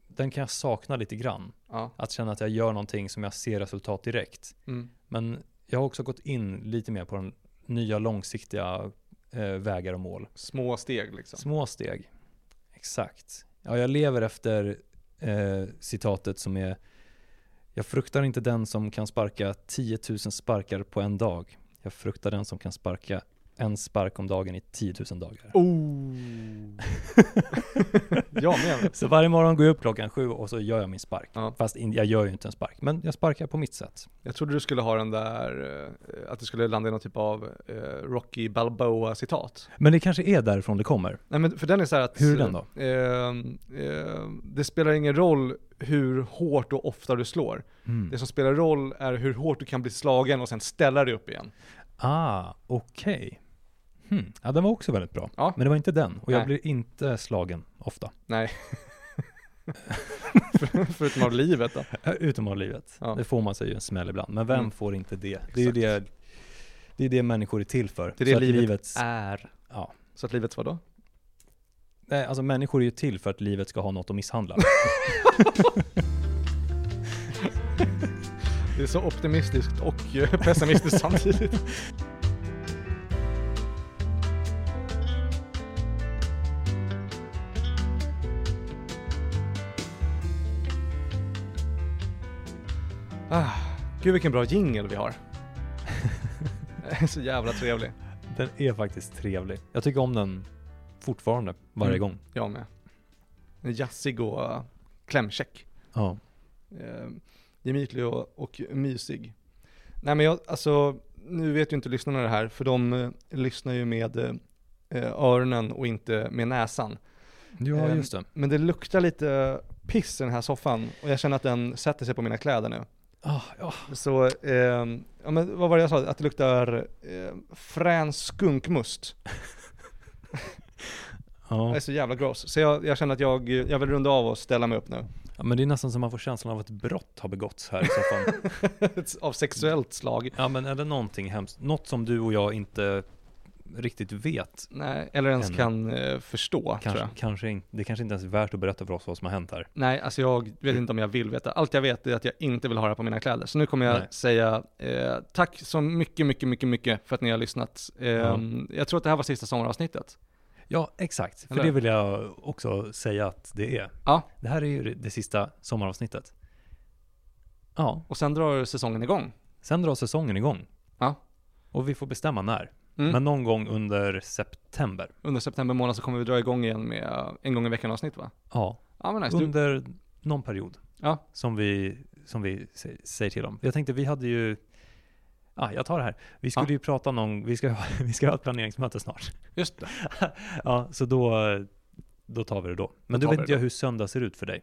den kan jag sakna lite grann.
Ja.
Att känna att jag gör någonting som jag ser resultat direkt.
Mm.
Men jag har också gått in lite mer på den nya långsiktiga eh, vägar och mål.
Små steg liksom.
Små steg. Exakt. Ja, jag lever efter eh, citatet som är Jag fruktar inte den som kan sparka 10 000 sparkar på en dag. Jag fruktar den som kan sparka en spark om dagen i 10 000 dagar.
Oh. jag med.
Så varje morgon går jag upp klockan sju och så gör jag min spark.
Ja.
Fast in, jag gör ju inte en spark, men jag sparkar på mitt sätt.
Jag trodde du skulle ha den där, eh, att du skulle landa i någon typ av eh, Rocky Balboa citat.
Men det kanske är därifrån det kommer.
Nej men för den är så att
Hur är den då?
Eh, eh, det spelar ingen roll hur hårt och ofta du slår.
Mm.
Det som spelar roll är hur hårt du kan bli slagen och sen ställa dig upp igen.
Ah, okej. Hmm. Ja, den var också väldigt bra.
Ja.
Men det var inte den. Och jag
Nej.
blir inte slagen ofta.
Nej. För, förutom av livet då.
Utom av livet.
Ja.
Det får man sig ju en smäll ibland. Men vem
Mm.
får inte det? Det är ju det, det, är det människor är till för.
Det är det
Så
livet
livets,
är.
Ja.
Så att livets vadå?
Nej, alltså människor är ju till för att livet ska ha något att misshandla.
Det är så optimistiskt och eh, pessimistiskt samtidigt. Ah, gud vilken bra jingel vi har. Den är så jävla trevlig.
den är faktiskt trevlig. Jag tycker om den fortfarande, varje
Mm.
gång.
Jag med. Den är jazzig och uh, klämkäck.
Ja.
eh, gemytlig och, och mysig. Nej men jag, alltså, nu vet ju inte lyssnarna det här, för de eh, lyssnar ju med eh, öronen och inte med näsan.
Ja, just det.
Men det luktar lite piss i den här soffan och jag känner att den sätter sig på mina kläder nu.
Ah, ja.
Så, eh, ja men vad var det jag sa? Att det luktar eh, frän skunkmust. Det
Ja.
är så jävla gross. Så jag, jag känner att jag, jag vill runda av och ställa mig upp nu.
ja, men det är nästan som man får känslan av att ett brott har begåtts här i soffan.
Av sexuellt slag.
ja, men eller någonting hemskt. Något som du och jag inte riktigt vet.
Nej, eller ens
Ännu.
kan eh, förstå tror
Kanske,
jag.
kanske inte, det kanske inte ens är värt att berätta för oss vad som har hänt här.
Nej, alltså jag vet inte om jag vill veta. Allt jag vet är att jag inte vill ha det på mina kläder. Så nu kommer jag
Nej.
säga eh, tack så mycket, mycket, mycket, mycket för att ni har lyssnat. Eh, Jag tror att det här var sista sommaravsnittet.
Ja, exakt. För
Eller?
det vill jag också säga att det är.
Ja.
Det här är ju det- det sista sommaravsnittet. Ja,
Och sen drar säsongen igång.
sen drar säsongen igång.
Ja.
Och vi får bestämma när.
Mm.
Men någon gång under september.
Under september månad så kommer vi dra igång igen med eh, en gång i veckan avsnitt va?
Ja,
Ja men nice. Du,
under någon period
Ja.
som vi, som vi sä- säger till om. Jag tänkte, vi hade ju, ja, jag tar det här. Vi skulle
Ja.
ju prata någon, vi ska, vi ska ha ett planeringsmöte snart.
Just det.
ja, så då, då tar vi det då. Men
Då tar
vet inte hur söndag ser ut för dig.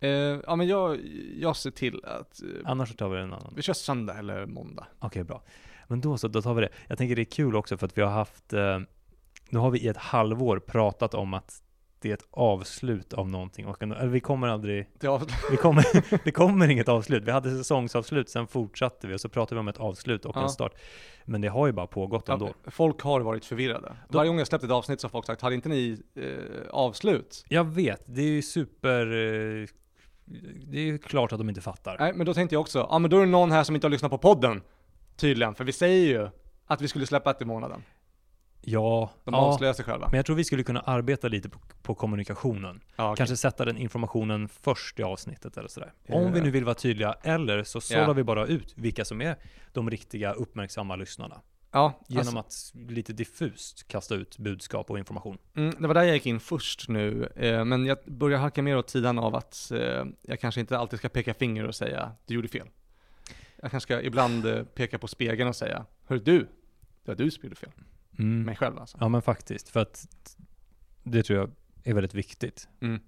Eh, ja men jag, jag ser till att eh,
Annars så tar vi en annan.
vi kör söndag eller måndag.
Okej, bra. Men då så, då tar vi det. Jag tänker det är kul också för att vi har haft, eh, nu har vi i ett halvår pratat om att det är ett avslut av någonting och eller vi kommer aldrig, vi kommer, det kommer inget avslut. Vi hade säsongsavslut, sen fortsatte vi och så pratade vi om ett avslut och
Ja.
en start. Men det har ju bara pågått ändå.
Ja, folk har varit förvirrade.
Då-
Varje gång jag släppt ett avsnitt så har folk sagt, hade inte ni eh, avslut?
Jag vet, det är ju super, eh, det är ju klart att de inte fattar.
Nej, men då tänkte jag också, ja men då är det någon här som inte har lyssnat på podden. Tydligen, för vi säger ju att vi skulle släppa ett i månaden.
Ja,
De
ja.
avslöjar sig själva.
Men jag tror vi skulle kunna arbeta lite på, på kommunikationen.
Ja, okej.
Kanske sätta den informationen först i avsnittet eller sådär. Om vi nu vill vara tydliga, eller så sållar
Ja.
vi bara ut vilka som är de riktiga uppmärksamma lyssnarna.
ja,
Genom
alltså,
att lite diffust kasta ut budskap och information.
mm, det var där jag gick in först nu, eh, men jag börjar hacka mer åt sidan av att eh, jag kanske inte alltid ska peka finger och säga, du gjorde fel. Jag kanske ska ibland eh, peka på spegeln och säga, hör du, det var du som gjorde fel.
Mm.
Mig själv alltså.
Ja men faktiskt, för att det tror jag är väldigt viktigt
Mm.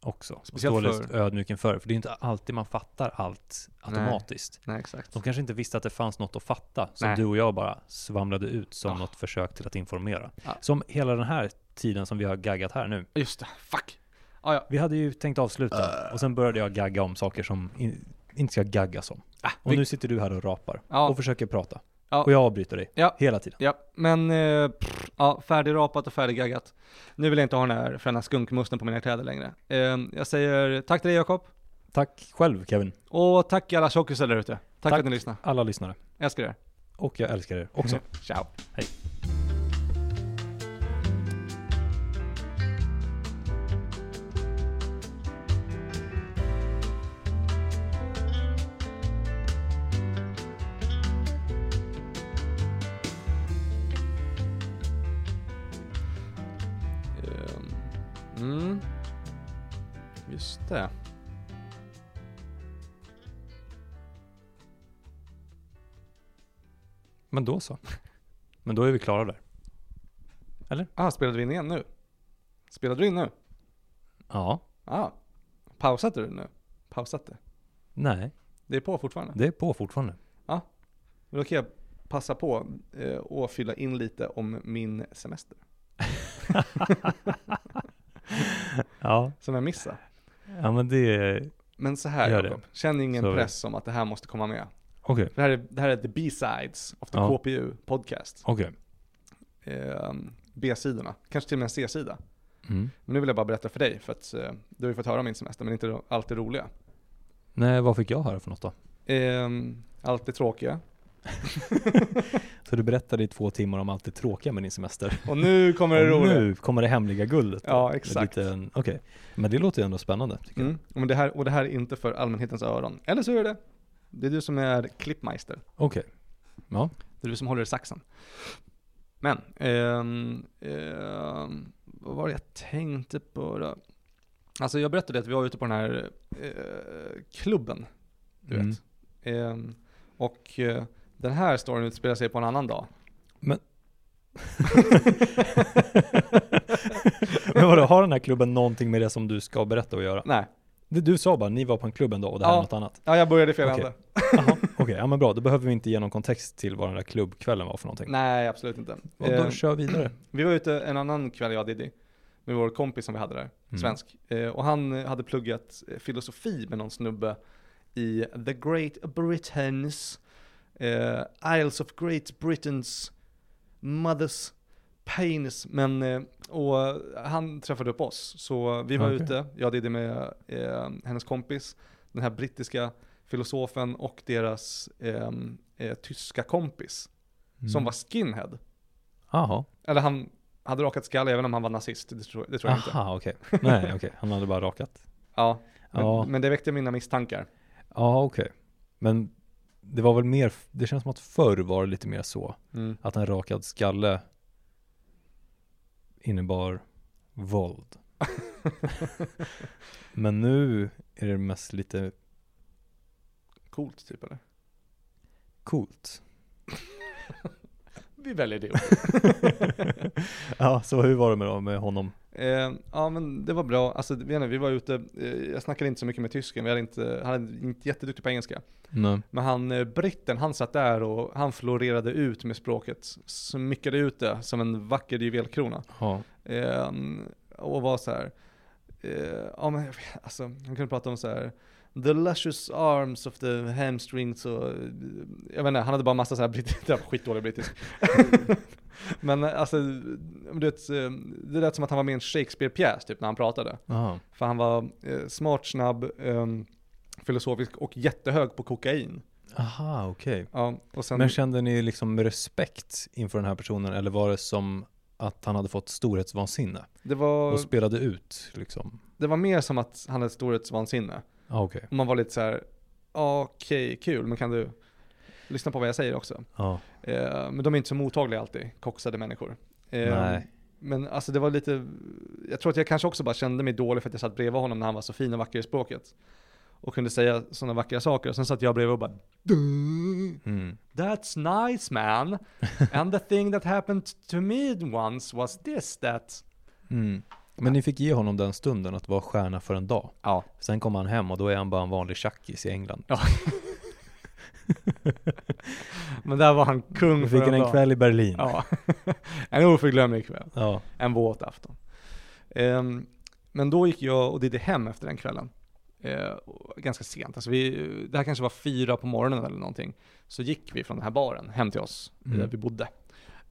också.
Speciellt
Speciellt Stå
för-
ödmjuk inför, för det är inte alltid man fattar allt automatiskt.
Nej, exakt.
De kanske inte visste att det fanns något att fatta, som
Nej.
du och jag bara svamlade ut som
Ja.
något försök till att informera.
Ja.
Som hela den här tiden som vi har gaggat här nu.
Just det, fuck. Ah, ja.
Vi hade ju tänkt avsluta,
Äh.
och sen började jag gagga om saker som in, inte ska gaggas om.
Ah,
Och
vi,
nu sitter du här och rapar,
Ja.
och försöker prata.
Ja.
Och jag avbryter dig,
Ja.
hela tiden.
Ja, men eh, pff, ja, färdigrapat och färdiggaggat. Nu vill jag inte ha den här fräna skunkmusten på mina kläder längre. Eh, jag säger tack till dig Jakob.
Tack själv Kevin,
Och tack alla tjockisar där ute. Tack,
Tack.
för att ni lyssnade.
alla lyssnare.
Älskar er.
Och jag älskar er också.
Ciao.
Hej.
Det.
Men då så. Men då är vi klara där.
Ah, spelade vi in igen nu? Spelade du in nu?
Ja.
Ah. Pausade du nu? Pausat det?
Nej,
Det är på fortfarande?
det är på fortfarande.
Då kan jag passa på eh, och fylla in lite om min semester.
Ja,
Som jag missade.
Ja men det.
Men så här
det.
Jakob, känn ingen
Så-
press om att det här måste komma med.
Okej,
Det här är, det här är the B-sides of the
Ja.
KPU podcast.
okej.
Ehm, B-sidorna, kanske till och med en C-sida.
Mm.
Men nu vill jag bara berätta för dig, för att eh, du har ju fått höra om min semester, men inte alltid roliga.
Nej, vad fick jag höra för något då?
Ehm, allt det tråkiga.
Så du berättade i två timmar om allt det tråkiga med din semester.
Och nu kommer det
Och
roliga.
nu kommer det hemliga guldet. då.
Ja, exakt.
Okej, men det låter ju ändå spännande.
Mm. Men det här, och det här är inte för allmänhetens öron. Eller så är det det. är du som är klippmeister.
Okej. Ja.
Det är du som håller i saxen. Men, ehm, ehm, vad var det jag tänkte på då? Alltså jag berättade att vi var ute på den här eh, klubben, du
Mm.
vet. Ehm, och eh, den här storyn utspelar sig på en annan dag.
Men... men vadå, har den här klubben någonting med det som du ska berätta att göra?
Nej,
Det Du sa bara, ni var på en klubb en dag och det här
Ja.
är något annat.
ja, jag började fel
Okej.
ände.
Okej, ja men bra. Då behöver vi inte ge någon kontext till vad den där klubbkvällen var för någonting.
Nej, absolut inte.
Och då
Ehm,
kör vidare.
Vi var ute en annan kväll, jag och Diddy, med vår kompis som vi hade där,
Mm.
svensk. Eh, och han eh, hade pluggat eh, filosofi med någon snubbe i The Great Britain's, eh, Isles of Great Britain's Mother's Penis. Men, eh, och han träffade upp oss. Så vi var
Okej.
ute, jag och Diddy med eh, hennes kompis, den här brittiska filosofen och deras eh, eh, tyska kompis,
Mm.
som var skinhead.
Jaha,
Eller han hade rakat skalle även om han var nazist, det tror, det tror jag inte.
aha okej. Nej okej, han hade bara rakat.
Ja, men,
Ja,
men det väckte mina misstankar.
ja okej. Men det var väl mer, det känns som att förr var det lite mer så.
Mm.
Att en rakad skalle innebar våld. Men nu är det mest lite
Coolt typ eller?
coolt.
Vi väljer det.
ja, så hur var det med, då, med honom?
Eh, ja men det var bra, alltså vet inte, vi var ute, eh, jag snackade inte så mycket med tysken, vi hade inte, han är inte jätteduktig på engelska.
Nej.
Men han, eh, britten, han satt där och han florerade ut med språket, smyckade ut det som en vacker juvelkrona.
Ja.
Eh, och var så här. Eh, ja men alltså, han kunde prata om så här. The luscious arms of the hamstrings och, eh, jag vet inte, han hade bara massa så här brittisk, det var skitdålig brittisk. men eh, alltså, du vet, eh, det lät som att han var med i en Shakespeare-pjäs typ när han pratade.
Aha.
För han var eh, smart, snabb, ehm, filosofisk och jättehög på kokain.
Aha, okej.
Ja, och sen,
Men kände ni liksom respekt inför den här personen eller var det som att han hade fått storhetsvansinne
det, var,
och spelade ut liksom?
det var mer som att han hade storhetsvansinne.
Ja, okej.
Och man var lite så här, okej, kul, men kan du lyssna på vad jag säger också?
Ja.
Eh, men de är inte så mottagliga alltid, koxade människor. Eh. Men alltså det var lite, jag tror att jag kanske också bara kände mig dålig för att jag satt bredvid honom när han var så fin och vacker i språket. Och kunde säga sådana vackra saker. Och sen satt jag bredvid och bara
Mm.
That's nice man. And the thing that happened to me once was this that
Mm. Men ni fick ge honom den stunden att vara stjärna för en dag.
Ja.
Sen kom han hem och då är han bara en vanlig tjackis i England.
Men där var han kung
Då
för
fick han en
dag.
kväll i Berlin.
Ja. en oförglömlig kväll.
Ja.
En våt afton. Ehm, men då gick jag och Diddy hem efter den kvällen. Eh, och ganska sent, alltså vi, det här kanske var fyra på morgonen eller någonting. Så gick vi från den här baren hem till oss,
Mm.
där vi bodde.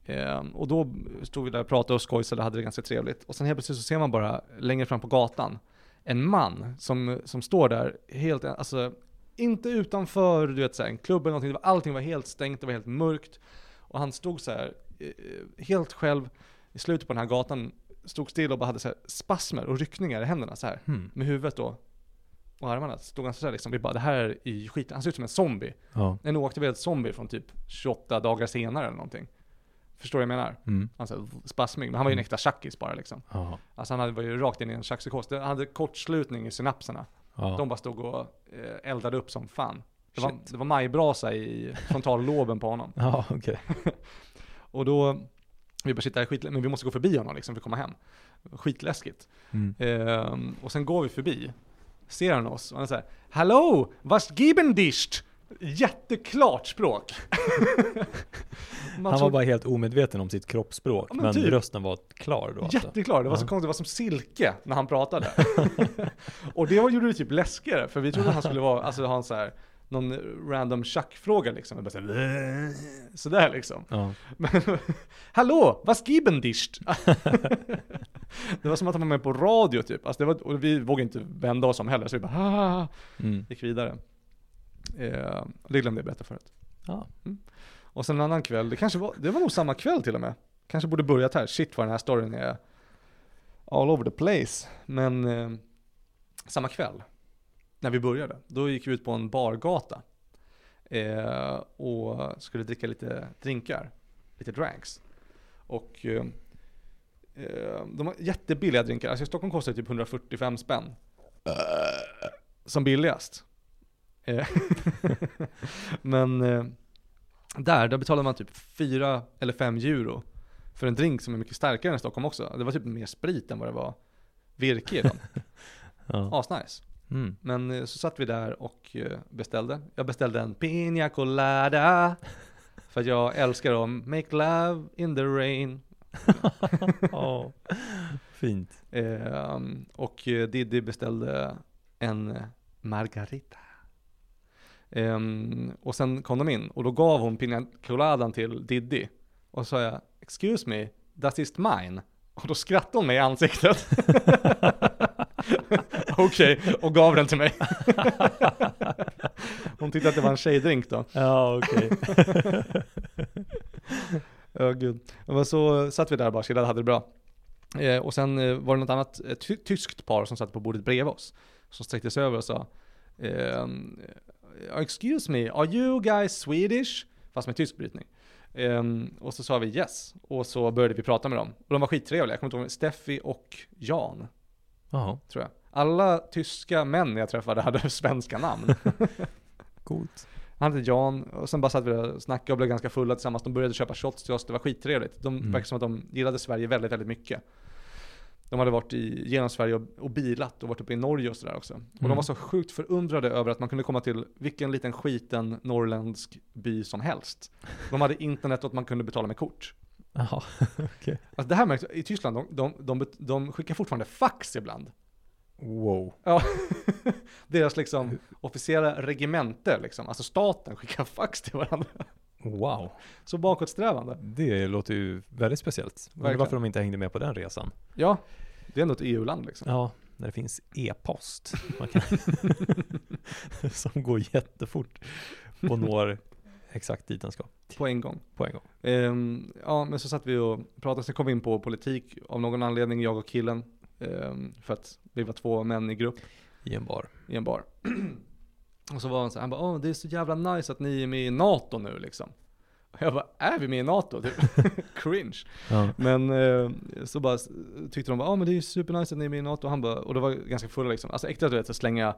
Ehm, och då stod vi där och pratade och skojsade och hade det ganska trevligt. Och sen helt plötsligt så ser man bara längre fram på gatan en man som, som står där helt, alltså inte utanför du vet, så här, en klubb eller någonting, allting var helt stängt, det var helt mörkt. Och han stod så här eh, helt själv i slutet på den här gatan, stod still och bara hade så spasmer och ryckningar i händerna så här
Hmm.
med huvudet då. Och armarna stod han så här liksom, vi bara det här är i skit. Han ser ut som en zombie.
Ja.
En oaktiverad zombie från typ 28 dagar senare eller någonting. Förstår du vad jag menar?
Mm.
Alltså spasmig, men han var ju en äkta tjackis bara liksom.
Ja.
Alltså han hade, var ju rakt in i en tjackpsykos. Han hade kortslutning i synapserna.
Ja.
De bara stod och eh, eldade upp som fan. Det var,
Shit.
det var majbrasa i frontalloben på honom.
Ja, okej.
Och då, vi bara sitter här skit, men vi måste gå förbi honom liksom för att komma hem. Skitläskigt.
Mm.
Ehm, och sen går vi förbi, ser han oss och han säger Hallå, was giben discht? Jätteklart språk.
Han var bara helt omedveten om sitt kroppsspråk,
Ja, men
men,
typ.
rösten var klar då alltså.
Jätteklar, det var så konstigt, det var som silke när han pratade. och det var- gjorde det typ läskigare, för vi trodde han skulle vara, alltså ha en så här, någon random tjackfråga liksom. Bara så här, sådär liksom.
Ja.
Men, hallå, was giben discht? det var som att han var med på radio typ. Alltså det var, och vi vågade inte vända oss om heller, så vi bara "Ah",
Mm.
gick vidare. Eh, det glömde jag berätta förut.
Ja.
Och sen en annan kväll, det kanske var, det var nog samma kväll till och med. Kanske borde börjat här, shit vad den här storyn är all over the place. Men eh, samma kväll, när vi började, då gick vi ut på en bargata. Eh, och skulle dricka lite drinkar, lite drinks. Och eh, eh, de har jättebilliga drinkar, alltså i Stockholm kostar det typ 145 spänn. Som billigast. Eh, Men eh, där, där betalade man typ 4 eller 5 euro för en drink som är mycket starkare än Stockholm också. Det var typ mer sprit än vad det var virke i den.
Ja.
Asnice.
Mm.
Men eh, så satt vi där och beställde. Jag beställde en Pina Colada. För att jag älskar att make love in the rain.
Ja. Fint.
Eh, och Diddy beställde en Margarita. Ehm, och sen kom de in och då gav hon Pina Coladan till Diddy. Och så sa jag, excuse me, that is mine. Och då skrattade hon mig i ansiktet. Okej, och gav den till mig. hon tyckte att det var en tjejdrink då.
Ja, okej.
Ja, gud. Men så satt vi där bara, chillade, hade det bra. Eh, och sen eh, var det något annat ett ty- tyskt par som satt på bordet bredvid oss. Som sträckte sig över och sa ehm, Excuse me, are you guys Swedish? Fast med tysk brytning. Ehm, och så sa vi yes. Och så började vi prata med dem. Och de var skittrevliga. Jag kommer inte ihåg, Steffi och Jan.
Jaha,
tror jag. Alla tyska män jag träffade hade svenska namn.
coolt.
Han hette Jan, och sen bara satt vi där och snackade och blev ganska fulla tillsammans. De började köpa shots till oss, det var skittrevligt. De
Mm.
verkar som att de gillade Sverige väldigt, väldigt mycket. De hade varit i, genom Sverige och, och bilat och varit uppe i Norge och sådär också. Och de
Mm.
var så sjukt förundrade över att man kunde komma till vilken liten skiten norrländsk by som helst. De hade internet och att man kunde betala med kort.
Jaha,
Alltså det här märks, i Tyskland, de, de, de, de skickar fortfarande fax ibland.
wow.
Ja, deras liksom officiella regemente liksom, alltså staten skickar fax till varandra.
Wow,
Så bakåtsträvande.
det låter ju väldigt speciellt.
Verkligen.
varför de inte hängde med på den resan.
Ja, det är ändå ett EU-land liksom.
Ja, när det finns e-post. Kan som går jättefort och når exakt dit den ska
På en gång.
på en gång.
Ehm, ja, men så satt vi och pratade, sen kom vi in på politik av någon anledning, jag och killen. Ehm, för att vi var två män i grupp
I en bar.
i en bar. och så var han så här, han bara, åh det är så jävla nice att ni är med i NATO nu liksom. Och jag bara, är vi med i NATO? Typ. Cringe.
Ja.
Men eh, så bara tyckte de bara, ja men det är supernice att ni är med i NATO. Han bara, och det var ganska fulla liksom. Alltså äkta du vet, så slänga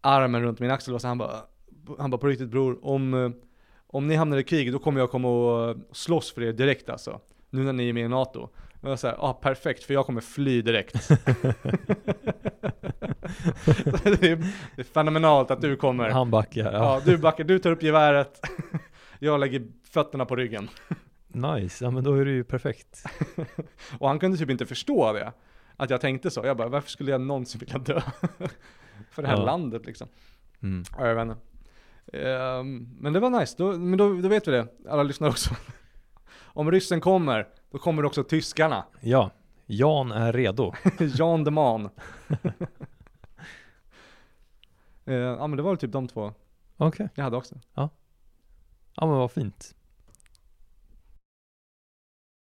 armen runt min axel och så han bara, han bara på riktigt bror, om, eh, om ni hamnar i krig då kommer jag komma och slåss för er direkt alltså. Nu när ni är med i NATO. Och jag var såhär, ah, perfekt för jag kommer fly direkt. det, är, fenomenalt att du kommer.
Han backar.
Ja,
Ja.
du backar, du tar upp geväret. jag lägger fötterna på ryggen.
Nice, ja men då är det ju perfekt.
Och han kunde typ inte förstå det. Att jag tänkte så. Jag bara, varför skulle jag någonsin vilja dö? För det här
Ja.
landet liksom.
Mm.
Ja, jag vet inte. Ehm, men det var nice, då, men då, då vet vi det, alla lyssnar också. Om ryssen kommer, då kommer också tyskarna.
Ja, Jan är redo.
Jan de Man. Ehm, ja men det var väl typ de två
Okej,
jag hade också.
ja men vad fint.